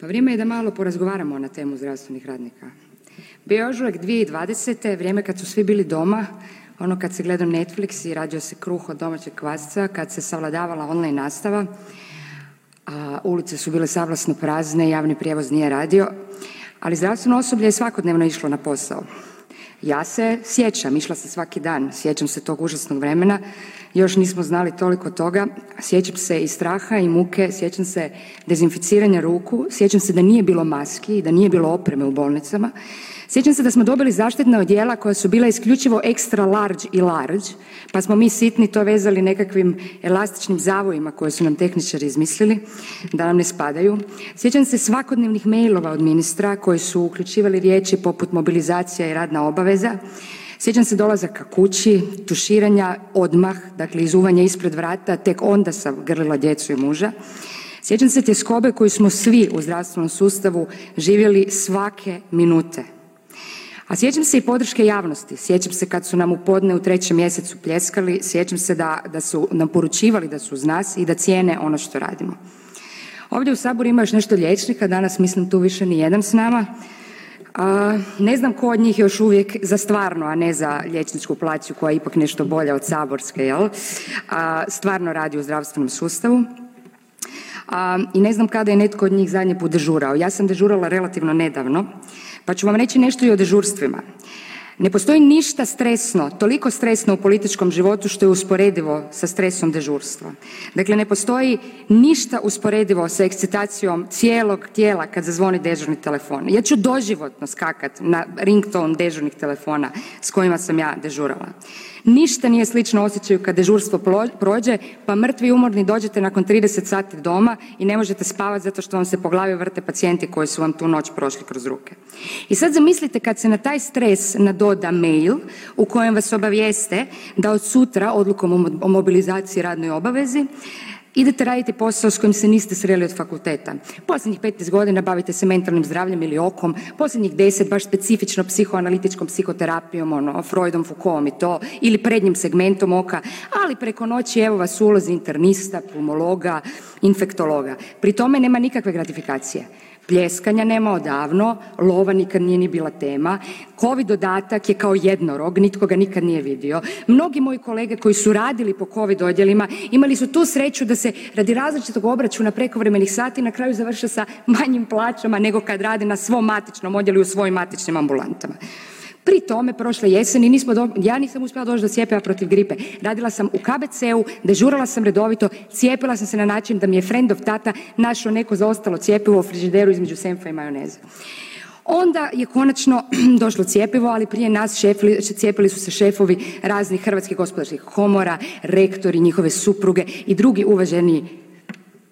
Pa vrijeme je da malo porazgovaramo na temu zdravstvenih radnika. Bio je ožujak 2020. vrijeme kad su svi bili doma, ono kad se gledao Netflix i radio se kruh od domaćeg kvasca, kad se savladavala online nastava, a ulice su bile savlasno prazne, javni prijevoz nije radio, ali zdravstveno osoblje je svakodnevno išlo na posao. Ja se sjećam, išla sam svaki dan, sjećam se tog užasnog vremena, još nismo znali toliko toga, sjećam se i straha i muke, sjećam se dezinficiranja ruku, sjećam se da nije bilo maski i da nije bilo opreme u bolnicama, Sjećam se da smo dobili zaštitna odjela koja su bila isključivo extra large i large, pa smo mi sitni to vezali nekakvim elastičnim zavojima koje su nam tehničari izmislili da nam ne spadaju. Sjećam se svakodnevnih mailova od ministra koji su uključivali riječi poput mobilizacija i radna obaveza. Sjećam se dolazaka kući, tuširanja odmah, dakle izuvanja ispred vrata, tek onda sam grlila djecu i muža. Sjećam se tjeskobe koju smo svi u zdravstvenom sustavu živjeli svake minute a sjećam se i podrške javnosti, sjećam se kad su nam u podne u trećem mjesecu pljeskali, sjećam se da, da su nam poručivali da su uz nas i da cijene ono što radimo. Ovdje u Saboru ima još nešto liječnika, danas mislim tu više ni jedan s nama. A, ne znam ko od njih još uvijek za stvarno, a ne za liječničku plaću koja je ipak nešto bolja od saborske, jel? A, stvarno radi u zdravstvenom sustavu. A, I ne znam kada je netko od njih zadnji put dežurao. Ja sam dežurala relativno nedavno pa ću vam reći nešto i o dežurstvima. Ne postoji ništa stresno, toliko stresno u političkom životu što je usporedivo sa stresom dežurstva. Dakle, ne postoji ništa usporedivo sa ekscitacijom cijelog tijela kad zazvoni dežurni telefon. Ja ću doživotno skakat na ringtone dežurnih telefona s kojima sam ja dežurala. Ništa nije slično osjećaju kad dežurstvo prođe, pa mrtvi i umorni dođete nakon 30 sati doma i ne možete spavati zato što vam se po glavi vrte pacijenti koji su vam tu noć prošli kroz ruke. I sad zamislite kad se na taj stres nadoda mail u kojem vas obavijeste da od sutra odlukom o mobilizaciji radnoj obavezi idete raditi posao s kojim se niste sreli od fakulteta. Posljednjih 15 godina bavite se mentalnim zdravljem ili okom, posljednjih 10 baš specifično psihoanalitičkom psihoterapijom, ono, Freudom, Foucaultom i to, ili prednjim segmentom oka, ali preko noći evo vas ulazi internista, pulmologa, infektologa. Pri tome nema nikakve gratifikacije. Pljeskanja nema odavno, lova nikad nije ni bila tema, covid dodatak je kao jednorog, nitko ga nikad nije vidio. Mnogi moji kolege koji su radili po covid odjelima imali su tu sreću da se radi različitog obračuna prekovremenih sati na kraju završe sa manjim plaćama nego kad rade na svom matičnom odjelu i u svojim matičnim ambulantama. Pri tome prošle jeseni nismo do, ja nisam uspjela doći do cjepiva protiv gripe. Radila sam u KBC-u, dežurala sam redovito, cijepila sam se na način da mi je friendov tata našao neko zaostalo cjepivo u frižideru između senfa i majoneze. Onda je konačno došlo cjepivo, ali prije nas šefili, cijepili su se šefovi raznih hrvatskih gospodarskih komora, rektori, njihove supruge i drugi uvaženi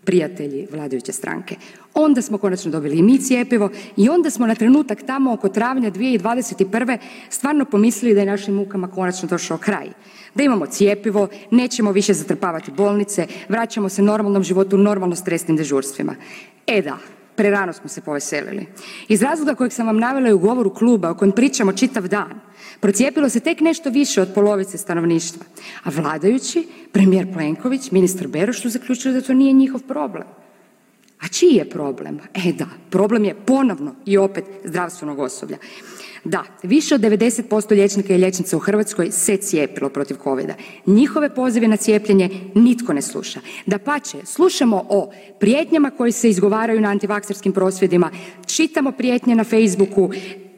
prijatelji vladajuće stranke. Onda smo konačno dobili i mi cjepivo i onda smo na trenutak tamo oko travnja 2021. stvarno pomislili da je našim mukama konačno došao kraj. Da imamo cjepivo, nećemo više zatrpavati bolnice, vraćamo se normalnom životu, normalno stresnim dežurstvima. E da, prerano smo se poveselili. Iz razloga kojeg sam vam navela u govoru kluba o kojem pričamo čitav dan, procijepilo se tek nešto više od polovice stanovništva, a vladajući, premijer Plenković, ministar Beroš su zaključili da to nije njihov problem. A čiji je problem? E da, problem je ponovno i opet zdravstvenog osoblja. Da, više od 90% liječnika i liječnica u Hrvatskoj se cijepilo protiv covida. Njihove pozive na cijepljenje nitko ne sluša. Da pače, slušamo o prijetnjama koji se izgovaraju na antivakserskim prosvjedima, čitamo prijetnje na Facebooku,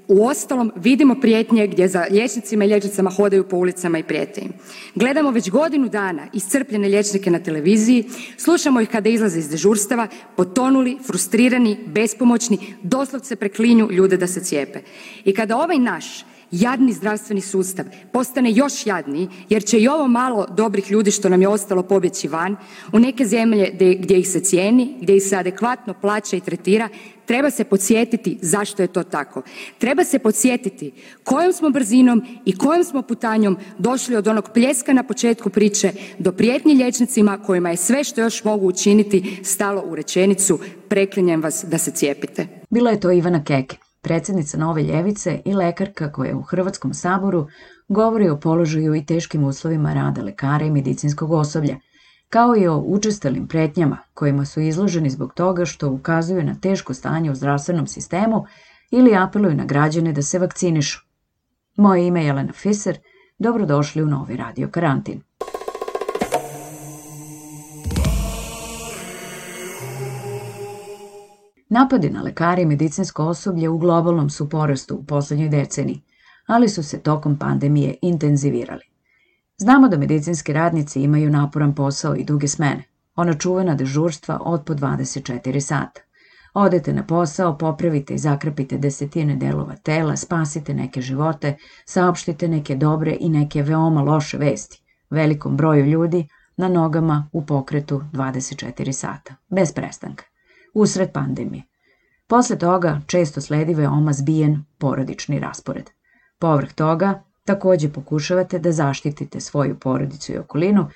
Uostalom, vidimo prijetnje gdje za liječnicima i liječnicama hodaju po ulicama i prijete im. Gledamo već godinu dana iscrpljene liječnike na televiziji, slušamo ih kada izlaze iz dežurstava, potonuli, frustrirani, bespomoćni, doslovce preklinju ljude da se cijepe. I kada ovaj naš jadni zdravstveni sustav postane još jadniji jer će i ovo malo dobrih ljudi što nam je ostalo pobjeći van u neke zemlje gdje ih se cijeni, gdje ih se adekvatno plaća i tretira, treba se podsjetiti zašto je to tako. Treba se podsjetiti kojom smo brzinom i kojom smo putanjom došli od onog pljeska na početku priče do prijetnji liječnicima kojima je sve što još mogu učiniti stalo u rečenicu preklinjem vas da se cijepite. Bila je to Ivana Keke, predsjednica Nove Ljevice i lekarka koja u Hrvatskom saboru govori o položaju i teškim uslovima rada lekara i medicinskog osoblja, kao i o učestalim pretnjama kojima su izloženi zbog toga što ukazuju na teško stanje u zdravstvenom sistemu ili apeluju na građane da se vakcinišu. Moje ime je Jelena Fiser, dobrodošli u novi radio karantin. Napadi na lekare i medicinsko osoblje u globalnom su porastu u poslednjoj deceniji, ali su se tokom pandemije intenzivirali. Znamo da medicinski radnici imaju naporan posao i duge smene, ona čuvena dežurstva od po 24 sata. Odete na posao, popravite i zakrpite desetine delova tela, spasite neke živote, saopštite neke dobre i neke veoma loše vesti, velikom broju ljudi na nogama u pokretu 24 sata, bez prestanka usred pandemije. Posle toga često sledi veoma zbijen porodični raspored. Povrh toga, takođe pokušavate da zaštitite svoju porodicu i okolinu,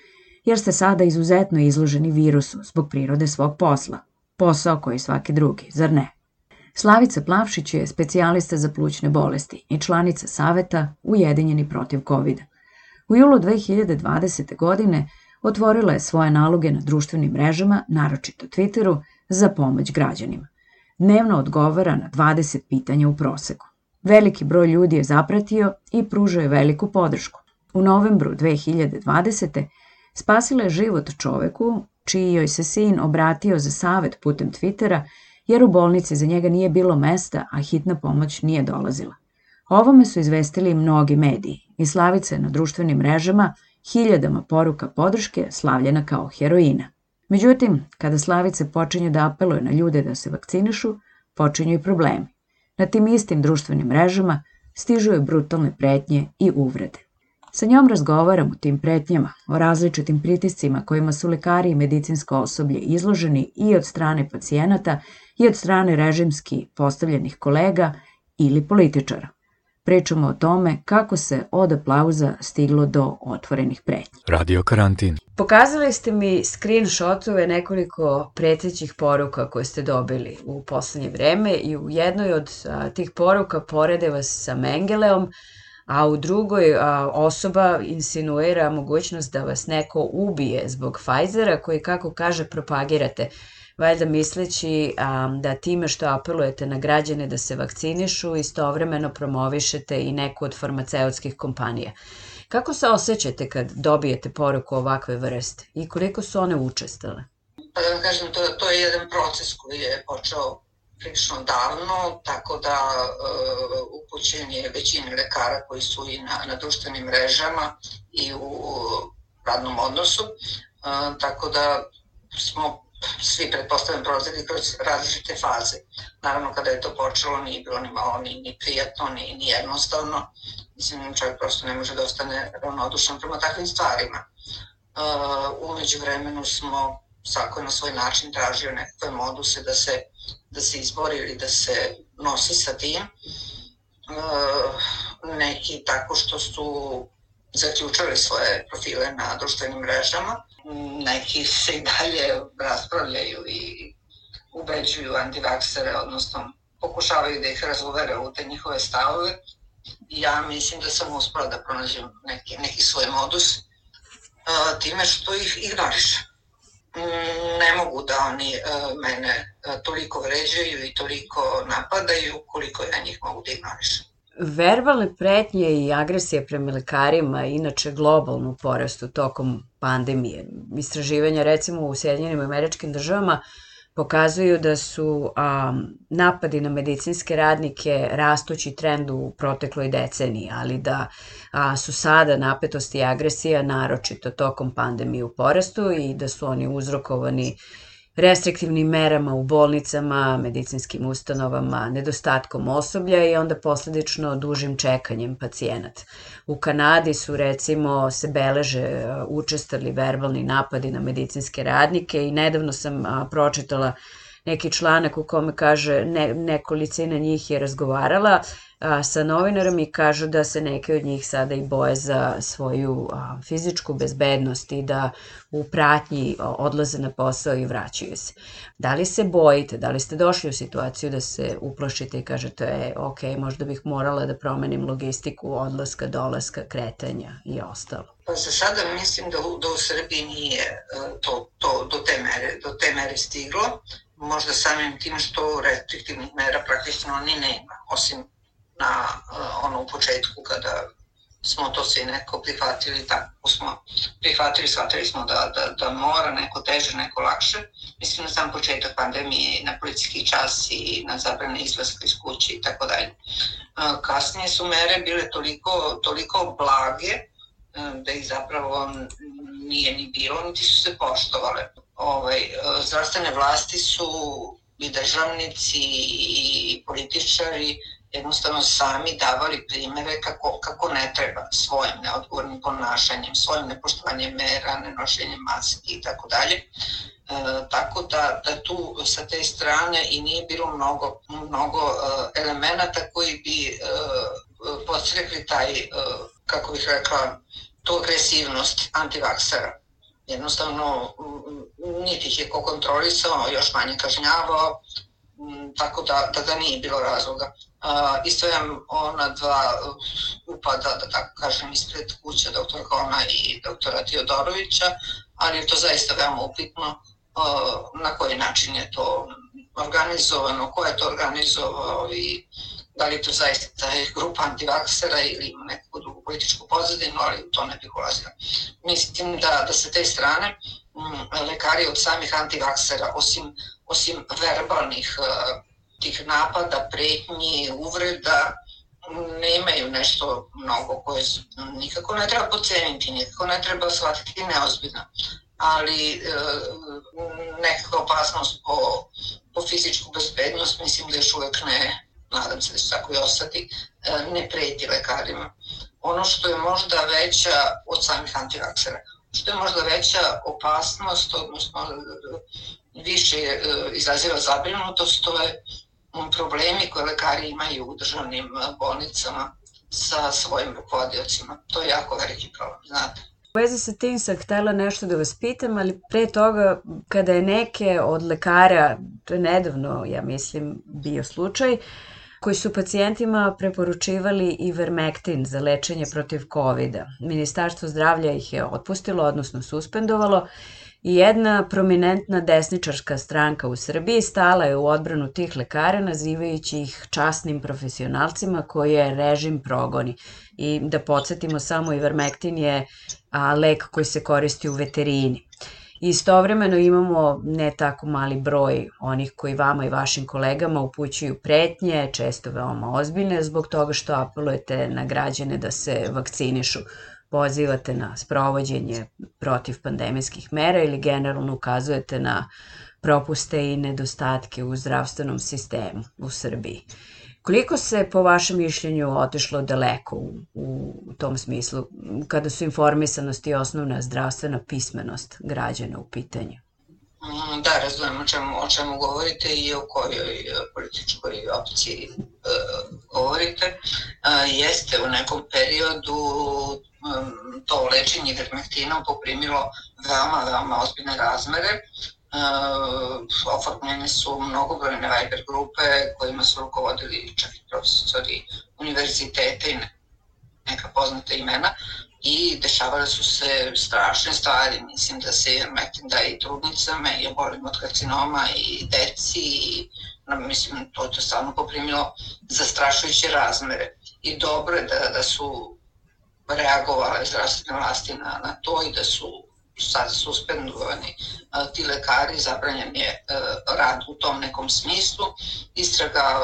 jer ste sada izuzetno izloženi virusu zbog prirode svog posla. Posao koji svaki drugi, zar ne? Slavica Plavšić je specijalista za plućne bolesti i članica Saveta Ujedinjeni protiv covid -a. U julu 2020. godine otvorila je svoje naloge na društvenim mrežama, naročito Twitteru, za pomoć građanima. Dnevno odgovara na 20 pitanja u proseku. Veliki broj ljudi je zapratio i pružao je veliku podršku. U novembru 2020. spasila je život čoveku čiji joj se sin obratio za savet putem Twittera jer u bolnici za njega nije bilo mesta, a hitna pomoć nije dolazila. Ovome su izvestili mnogi mediji i Slavica je na društvenim mrežama hiljadama poruka podrške slavljena kao heroina. Međutim, kada Slavice počinje da apeluje na ljude da se vakcinišu, počinju i problemi. Na tim istim društvenim mrežama stižu joj brutalne pretnje i uvrede. Sa njom razgovaram o tim pretnjama, o različitim pritiscima kojima su lekari i medicinsko osoblje izloženi i od strane pacijenata i od strane režimski postavljenih kolega ili političara. Pričamo o tome kako se od aplauza stiglo do otvorenih pretnji. Radio karantin. Pokazali ste mi screenshotove nekoliko pretećih poruka koje ste dobili u poslednje vreme i u jednoj od a, tih poruka porede vas sa Mengeleom, a u drugoj a, osoba insinuira mogućnost da vas neko ubije zbog Pfizera koji, kako kaže, propagirate valjda misleći a, da time što apelujete na građane da se vakcinišu, istovremeno promovišete i neku od farmaceutskih kompanija. Kako se osjećate kad dobijete poruku ovakve vrste i koliko su one učestale? Pa da vam kažem, to, to je jedan proces koji je počeo prilično davno, tako da uh, upućen je većini lekara koji su i na, na društvenim mrežama i u radnom odnosu, uh, tako da smo svi pretpostavljam prolazili kroz različite faze. Naravno kada je to počelo nije bilo ni malo ni, ni prijatno, ni, ni jednostavno. Mislim, čovjek prosto ne može da ostane ravnodušan prema takvim stvarima. Uh, umeđu vremenu smo svako na svoj način tražio nekakve moduse da se, da se izbori ili da se nosi sa tim. Uh, neki tako što su zaključali svoje profile na društvenim mrežama, neki se i dalje raspravljaju i ubeđuju antivaksere, odnosno pokušavaju da ih razgovere u te njihove stavove. Ja mislim da sam uspela da pronađem neki, neki svoj modus uh, time što ih ignoriš. Ne mogu da oni uh, mene uh, toliko vređaju i toliko napadaju koliko ja njih mogu da ignorišem. Verbalne pretnje i agresija prema lekarima inače globalno porastu tokom pandemije. Istraživanja recimo u Sjedinjenim američkim državama pokazuju da su a, napadi na medicinske radnike rastući trend u protekloj deceniji, ali da a, su sada napetosti i agresija naročito tokom pandemije u porastu i da su oni uzrokovani restriktivnim merama u bolnicama, medicinskim ustanovama, nedostatkom osoblja i onda posledično dužim čekanjem pacijenata. U Kanadi su recimo se beleže učestali verbalni napadi na medicinske radnike i nedavno sam pročitala neki članak u kome kaže ne, nekolicina njih je razgovarala a, sa novinarom i kažu da se neke od njih sada i boje za svoju a, fizičku bezbednost i da u pratnji odlaze na posao i vraćaju se. Da li se bojite, da li ste došli u situaciju da se uplašite i kažete, e, ok, možda bih morala da promenim logistiku odlaska, dolaska, kretanja i ostalo? Pa za sada mislim da u, da u Srbiji nije e, to, to do, te mere, do te mere stiglo. Možda samim tim što restriktivnih mera praktično ni nema, osim na uh, ono u početku kada smo to svi neko prihvatili, tako smo prihvatili, shvatili smo da, da, da mora neko teže, neko lakše. Mislim na sam početak pandemije, na policijski čas i na zabrane izlaska iz kuće i tako dalje. Uh, kasnije su mere bile toliko, toliko blage uh, da ih zapravo nije ni bilo, niti su se poštovale. Ovaj, zdravstvene vlasti su i državnici i političari jednostavno sami davali primere kako, kako ne treba svojim neodgovornim ponašanjem, svojim nepoštovanjem mera, nenošenjem maski i tako dalje. E, tako da, da tu sa te strane i nije bilo mnogo, mnogo e, elemenata koji bi e, podstrekli taj, kako bih rekla, tu agresivnost antivaksera. Jednostavno, niti ih je ko kontrolisao, još manje kažnjavao, tako da, da, da nije bilo razloga uh, istojem ona dva upada, da tako kažem, ispred kuće doktora Kona i doktora Teodorovića, ali je to zaista veoma upitno uh, na koji način je to organizovano, ko je to organizovao i da li je to zaista grupa antivaksera ili ima neku drugu političku pozadinu, ali to ne bih ulazila. Mislim da, da sa te strane lekari od samih antivaksera, osim, osim verbalnih uh, tih napada, pretnji, uvreda, nemaju nešto mnogo koje nikako ne treba poceniti, nikako ne treba shvatiti neozbiljno. Ali e, nekakva opasnost po, po fizičku bezbednost mislim da još uvek ne, nadam se da će tako i ostati, e, ne preti lekarima. Ono što je možda veća od samih antivaksera, što je možda veća opasnost, odnosno više e, izaziva zabrinutost, to je problemi koje lekari imaju u državnim bolnicama sa svojim rukovodiocima. To je jako veliki problem, znate. U vezi sa tim sam htela nešto da vas pitam, ali pre toga, kada je neke od lekara, to je nedavno, ja mislim, bio slučaj, koji su pacijentima preporučivali i vermektin za lečenje protiv covid -a. Ministarstvo zdravlja ih je otpustilo, odnosno suspendovalo I jedna prominentna desničarska stranka u Srbiji stala je u odbranu tih lekara nazivajući ih časnim profesionalcima koje režim progoni. I da podsjetimo samo, ivermektin je a, lek koji se koristi u veterini. Istovremeno imamo ne tako mali broj onih koji vama i vašim kolegama upućuju pretnje, često veoma ozbiljne, zbog toga što apelujete na građane da se vakcinišu pozivate na sprovođenje protiv pandemijskih mera ili generalno ukazujete na propuste i nedostatke u zdravstvenom sistemu u Srbiji. Koliko se po vašem mišljenju otišlo daleko u, u tom smislu kada su informisanost i osnovna zdravstvena pismenost građana u pitanju? Da, razumijem o čemu, o čemu govorite i o kojoj e, političkoj opciji e, govorite. E, jeste u nekom periodu Um, to lečenje ivermektinom poprimilo veoma, veoma ozbiljne razmere. Uh, oformljene su mnogobrojne Viber grupe kojima su rukovodili čak i profesori univerziteta i neka poznata imena i dešavale su se strašne stvari. Mislim da se ivermektin daje i trudnicama i obolim od karcinoma i deci i mislim to je stvarno poprimilo zastrašujuće razmere i dobro je da, da su reagovale zdravstvene vlasti na, na to i da su sad suspendovani ti lekari, zabranjen je rad u tom nekom smislu. Istraga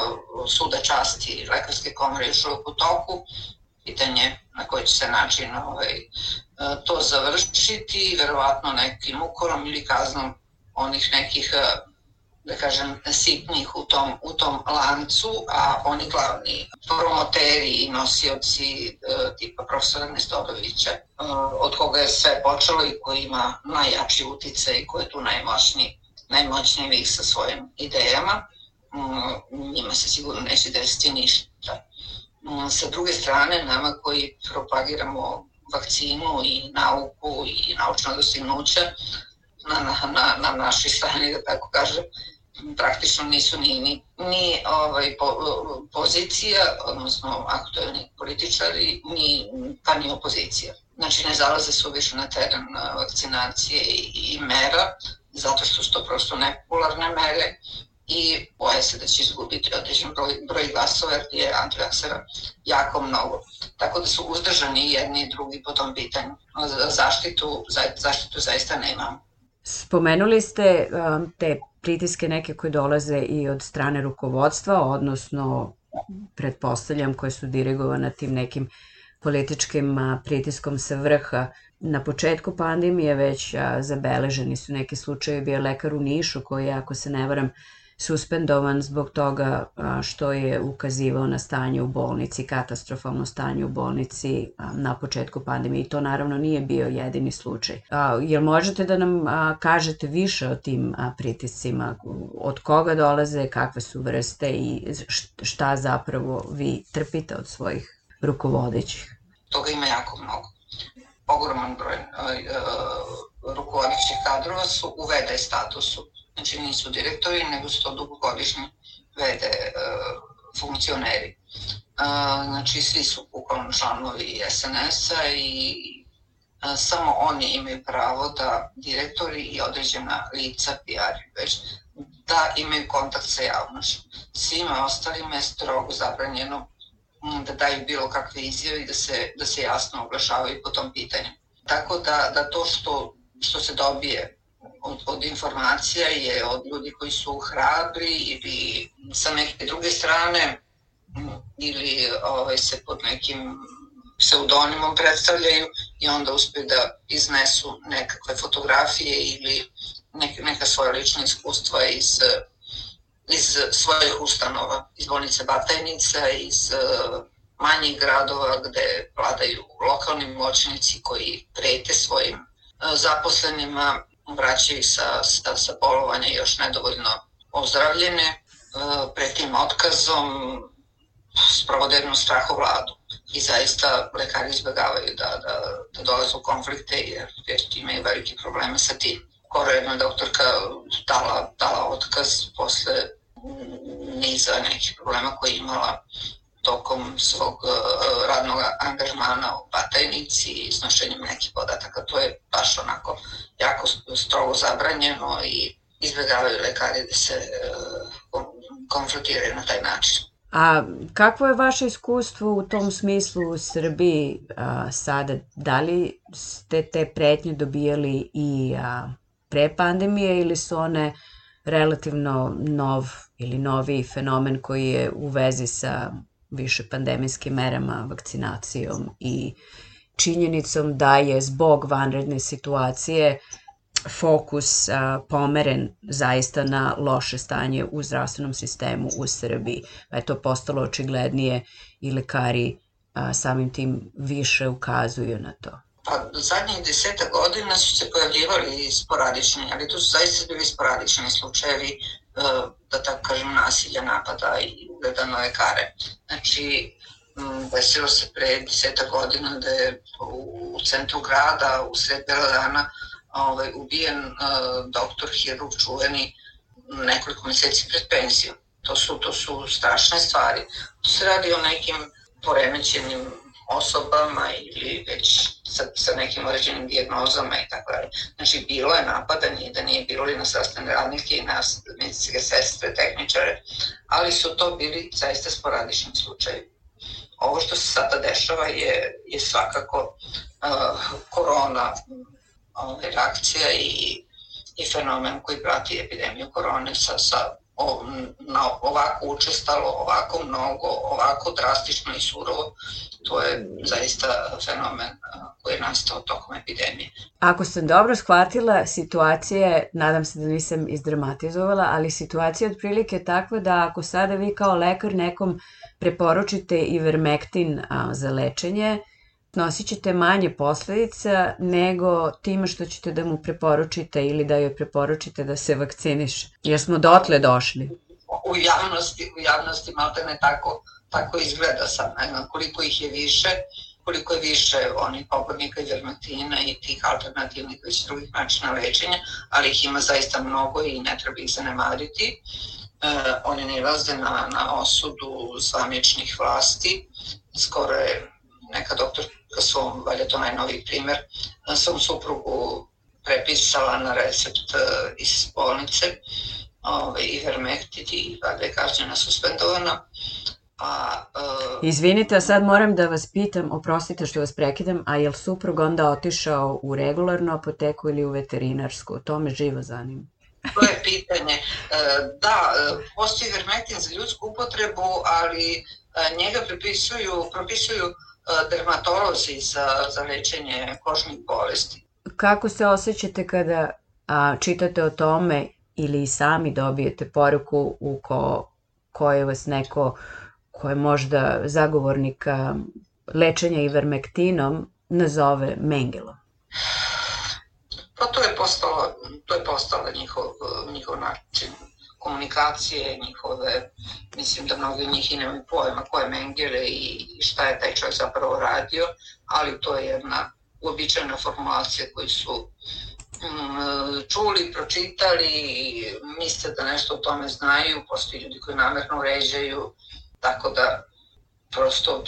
suda časti lekarske komore još u toku. Pitanje na koji će se način ovaj, to završiti, verovatno nekim ukorom ili kaznom onih nekih da kažem, sitnih u tom, u tom lancu, a oni glavni promoteri i nosioci e, tipa profesora Nestodovića, e, od koga je sve počelo i koji ima najjači utice i koji je tu najmoćniji, najmoćniji lik sa svojim idejama, njima se sigurno neće desiti ništa. Sa druge strane, nama koji propagiramo vakcinu i nauku i naučno dostignuća, na, na, na, na našoj strani, da tako kažem, praktično nisu ni, ni, ni ovaj, po, pozicija, odnosno aktualni političari, ni, pa ni opozicija. Znači ne zalaze su više na teren vakcinacije i, i mera, zato što su to prosto nepopularne mere i boje se da će izgubiti određen broj, broj glasova jer je antivaksera jako mnogo. Tako da su uzdržani jedni i drugi po tom pitanju. Zaštitu, zaštitu zaista nemamo. Spomenuli ste um, te pritiske neke koje dolaze i od strane rukovodstva, odnosno pretpostavljam koje su dirigovane tim nekim političkim pritiskom sa vrha. Na početku pandemije već zabeleženi su neki slučajevi, bio lekar u Nišu koji ako se ne varam, suspendovan zbog toga što je ukazivao na stanje u bolnici, katastrofalno stanje u bolnici na početku pandemije i to naravno nije bio jedini slučaj. Jel možete da nam kažete više o tim pritiscima, od koga dolaze, kakve su vrste i šta zapravo vi trpite od svojih rukovodećih? Toga ima jako mnogo. Ogroman broj rukovodećih kadrova su u VD statusu znači nisu direktori, nego su to dugogodišnji VD e, funkcioneri. E, znači svi su bukvalno članovi SNS-a i e, samo oni imaju pravo da direktori i određena lica, PR već, da imaju kontakt sa javnošću. Svima ostalima je strogo zabranjeno da daju bilo kakve izjave i da se, da se jasno oglašavaju po tom pitanju. Tako da, da to što, što se dobije od, od informacija je od ljudi koji su hrabri ili sa neke druge strane ili ovaj, se pod nekim pseudonimom predstavljaju i onda uspe da iznesu nekakve fotografije ili neke, neka svoja lična iskustva iz, iz svojih ustanova, iz bolnice Batajnica, iz uh, manjih gradova gde vladaju lokalni moćnici koji prete svojim uh, zaposlenima vraćaju sa, sa, sa polovanja još nedovoljno ozdravljene, e, pred tim otkazom sprovode jednu strahovladu i zaista lekari izbjegavaju da, da, da dolaze u konflikte jer, jer imaju velike probleme sa tim. Koro jedna doktorka dala, dala otkaz posle niza nekih problema koje je imala tokom svog uh, radnog angažmana u Batajnici i iznošenjem nekih podataka. To je baš onako jako strogo zabranjeno i izbjegavaju lekari da se uh, konfrontiraju na taj način. A kakvo je vaše iskustvo u tom smislu u Srbiji a, sada? Da li ste te pretnje dobijali i a, pre pandemije ili su one relativno nov ili novi fenomen koji je u vezi sa više pandemijskim merama, vakcinacijom i činjenicom da je zbog vanredne situacije fokus a, pomeren zaista na loše stanje u zdravstvenom sistemu u Srbiji. Pa je to postalo očiglednije i lekari a, samim tim više ukazuju na to. Pa zadnjih deseta godina su se pojavljivali sporadični, ali to su zaista bili sporadični slučajevi E, da tako kažem, nasilja, napada i ugleda na lekare. Znači, desilo se pre deseta godina da je u centru grada, u sred bela dana, ovaj, ubijen uh, doktor hirurg čuveni nekoliko meseci pred pensijom. To su, to su strašne stvari. To se radi o nekim poremećenim osobama ili već sa, sa nekim određenim diagnozama i tako dalje. Znači, bilo je napada, nije da nije bilo i na sastavne radnike i na medicinske sestre, tehničare, ali su to bili zaista sporadični slučajevi. ovo što se sada dešava je, je svakako uh, korona uh, reakcija i, i fenomen koji prati epidemiju korone sa, sa na ovako učestalo, ovako mnogo, ovako drastično i surovo, to je zaista fenomen koji je nastao tokom epidemije. Ako sam dobro shvatila, situacija je, nadam se da nisam izdramatizovala, ali situacija je otprilike takva da ako sada vi kao lekar nekom preporučite ivermektin za lečenje, nosit ćete manje posledica nego time što ćete da mu preporučite ili da joj preporučite da se vakciniše. Jer smo dotle došli. U javnosti, u javnosti malte ne tako, tako izgleda sad, znam koliko ih je više, koliko je više onih pogodnika ivermektina i tih alternativnih već drugih načina lečenja, ali ih ima zaista mnogo i ne treba ih zanemariti. E, oni ne razde na, na osudu zvaničnih vlasti. Skoro je neka doktorka svom, valjda to najnoviji primer, svom suprugu prepisala na recept e, iz bolnice ovaj, Ivermectin i valjda je kažnjena suspendovana. A, uh, Izvinite, a sad moram da vas pitam, oprostite što vas prekidam, a je li suprug onda otišao u regularnu apoteku ili u veterinarsku? To me živo zanima. To je pitanje. E, da, postoji Ivermectin za ljudsku upotrebu, ali njega propisuju, propisuju dermatolozi za, za lečenje kožnih bolesti. Kako se osjećate kada a, čitate o tome ili sami dobijete poruku u ko, koje vas neko ko je možda zagovornika lečenja ivermektinom nazove Mengelom? Pa to je postalo, to je postalo njihov, njihov način komunikacije njihove, mislim da mnogi njih i nemaju pojma ko je Mengele i šta je taj čovjek zapravo radio, ali to je jedna uobičajena formulacija koju su mm, čuli, pročitali, misle da nešto o tome znaju, postoji ljudi koji namerno uređaju, tako da prosto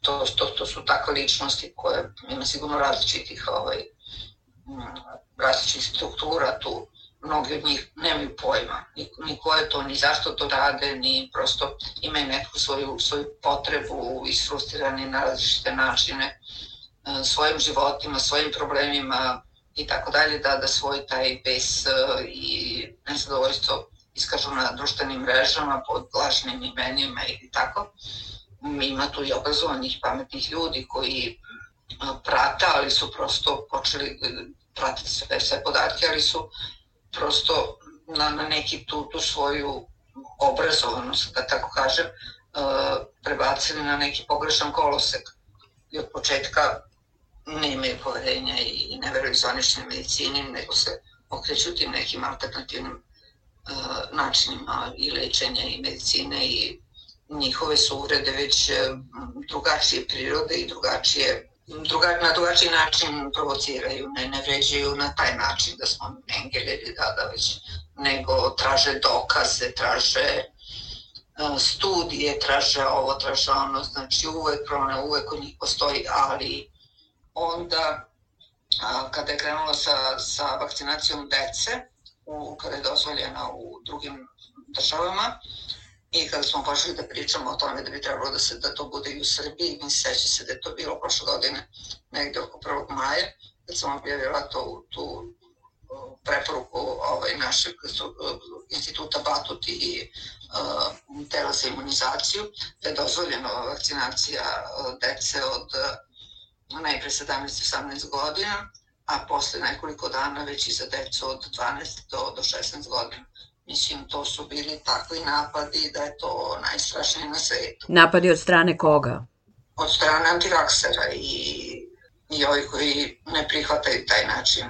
to, to, to su takve ličnosti koje ima sigurno različitih ovaj, mm, različitih struktura tu mnogi od njih nemaju pojma, ni, ni ko je to, ni zašto to rade, ni prosto imaju neku svoju, svoju potrebu, isfrustirani na različite načine, e, svojim životima, svojim problemima i tako dalje, da, da svoj taj bes e, i nezadovoljstvo iskažu na društvenim mrežama pod lažnim imenima i tako. Ima tu i obrazovanih, pametnih ljudi koji e, prata, ali su prosto počeli pratiti sve, sve podatke, ali su prosto na, na neki tu, tu svoju obrazovanost, da tako kažem, uh, prebacili na neki pogrešan kolosek. I od početka ne imaju poverenja i ne veruju zvaničnoj medicini, nego se okreću tim nekim alternativnim uh, načinima i lečenja i medicine i njihove su uvrede već uh, drugačije prirode i drugačije druga, na drugačiji način provociraju, ne, ne vređaju na taj način da smo engel ili da, da već, nego traže dokaze, traže uh, studije, traže ovo, traže ono, znači uvek prone, uvek u njih postoji, ali onda a, kada je krenula sa, sa vakcinacijom dece, u, kada je dozvoljena u drugim državama, I kada smo počeli da pričamo o tome da bi trebalo da, se, da to bude i u Srbiji, mi seća se da je to bilo prošle godine, negde oko 1. maja, kad sam objavila to, tu preporuku ovaj, našeg instituta Batut i uh, tela za imunizaciju, da je dozvoljena vakcinacija dece od najpre 17-18 godina, a posle nekoliko dana već i za decu od 12 do, do 16 godina. Mislim, to su bili takvi napadi da je to najstrašnije na svetu. Napadi od strane koga? Od strane antivaksera i, i ovi koji ne prihvataju taj način.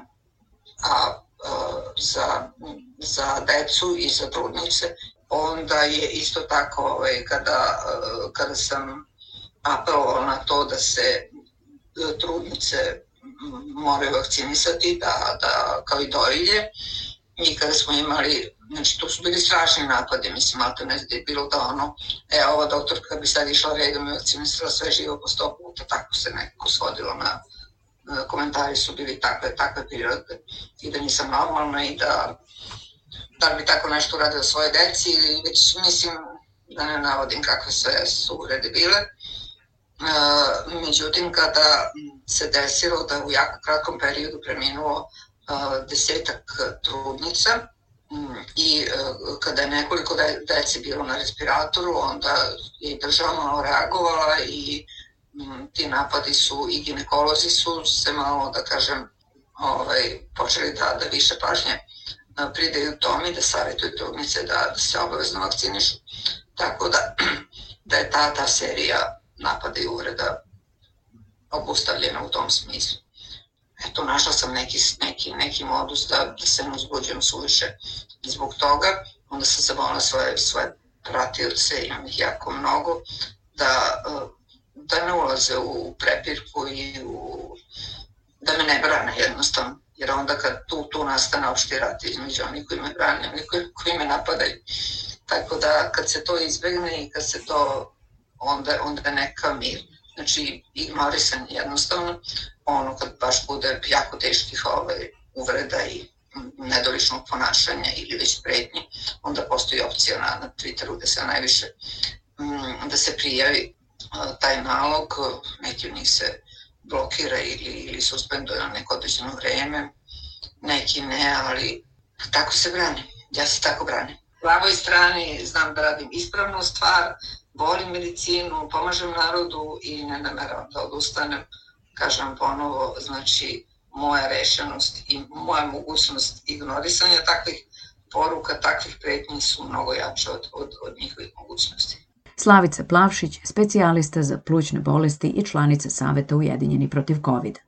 A, a za, za decu i za trudnice onda je isto tako ovaj, kada, kada sam apelovala na to da se trudnice moraju vakcinisati, da, da kao i doilje, i kada smo imali Znači, to su bili strašni napadi, mislim, ali to ne da je bilo da ono, e, ova doktorka bi sad išla redom i vakcinisala sve živo po sto puta, tako se nekako svodilo na, komentari su bili takve, takve prirode i da nisam normalna i da da bi tako nešto uradila svoje deci ili već mislim da ne navodim kakve sve su urede bile. Međutim, kada se desilo da u jako kratkom periodu preminulo desetak trudnica i kada je nekoliko dece bilo na respiratoru, onda je država reagovala i ti napadi su i ginekolozi su se malo, da kažem, ovaj, počeli da, da više pažnje pridaju tome da savjetuju trudnice da, da se obavezno vakcinišu. Tako da, da je ta, ta serija napada i uvreda obustavljena u tom smislu. Eto, našla sam neki, neki, neki modus da, da se ne uzbuđujem suviše zbog toga. Onda sam zamolila svoje, svoje pratioce, imam ih jako mnogo, da, da ne ulaze u prepirku i u, da me ne brane jednostavno. Jer onda kad tu, tu nastane opšti rat između onih koji me brane, onih koji, koji me napadaju. Tako da kad se to izbegne i kad se to onda, onda neka mir. Znači, ignorisan jednostavno, ono kad baš bude jako teških ovaj, uvreda i nedoličnog ponašanja ili već pretnje, onda postoji opcija na, na Twitteru da se najviše da se prijavi taj nalog, neki od njih se blokira ili, ili suspenduje na neko određeno vreme, neki ne, ali tako se brani. Ja se tako branim. Plavoj strani znam da radim ispravnu stvar, volim medicinu, pomažem narodu i ne nameravam da odustanem. Kažem ponovo, znači moja rešenost i moja mogućnost ignorisanja takvih poruka, takvih pretnji su mnogo jače od, od, od njihovih mogućnosti. Slavica Plavšić, specijalista za plućne bolesti i članica Saveta Ujedinjeni protiv COVID.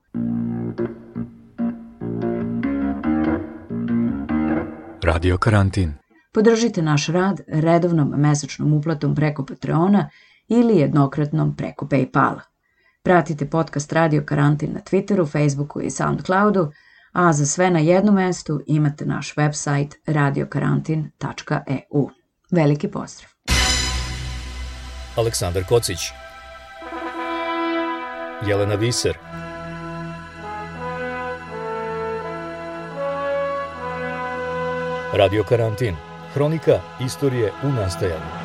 Radio karantin. Podržite naš rad redovnom mesečnom uplatom preko Patreona ili jednokratnom preko Paypala. Pratite podcast Radio Karantin na Twitteru, Facebooku i Soundcloudu, a za sve na jednom mestu imate naš website radiokarantin.eu. Veliki pozdrav! Aleksandar Kocić Jelena Viser Radio Karantin Hronika istorije u nastajanju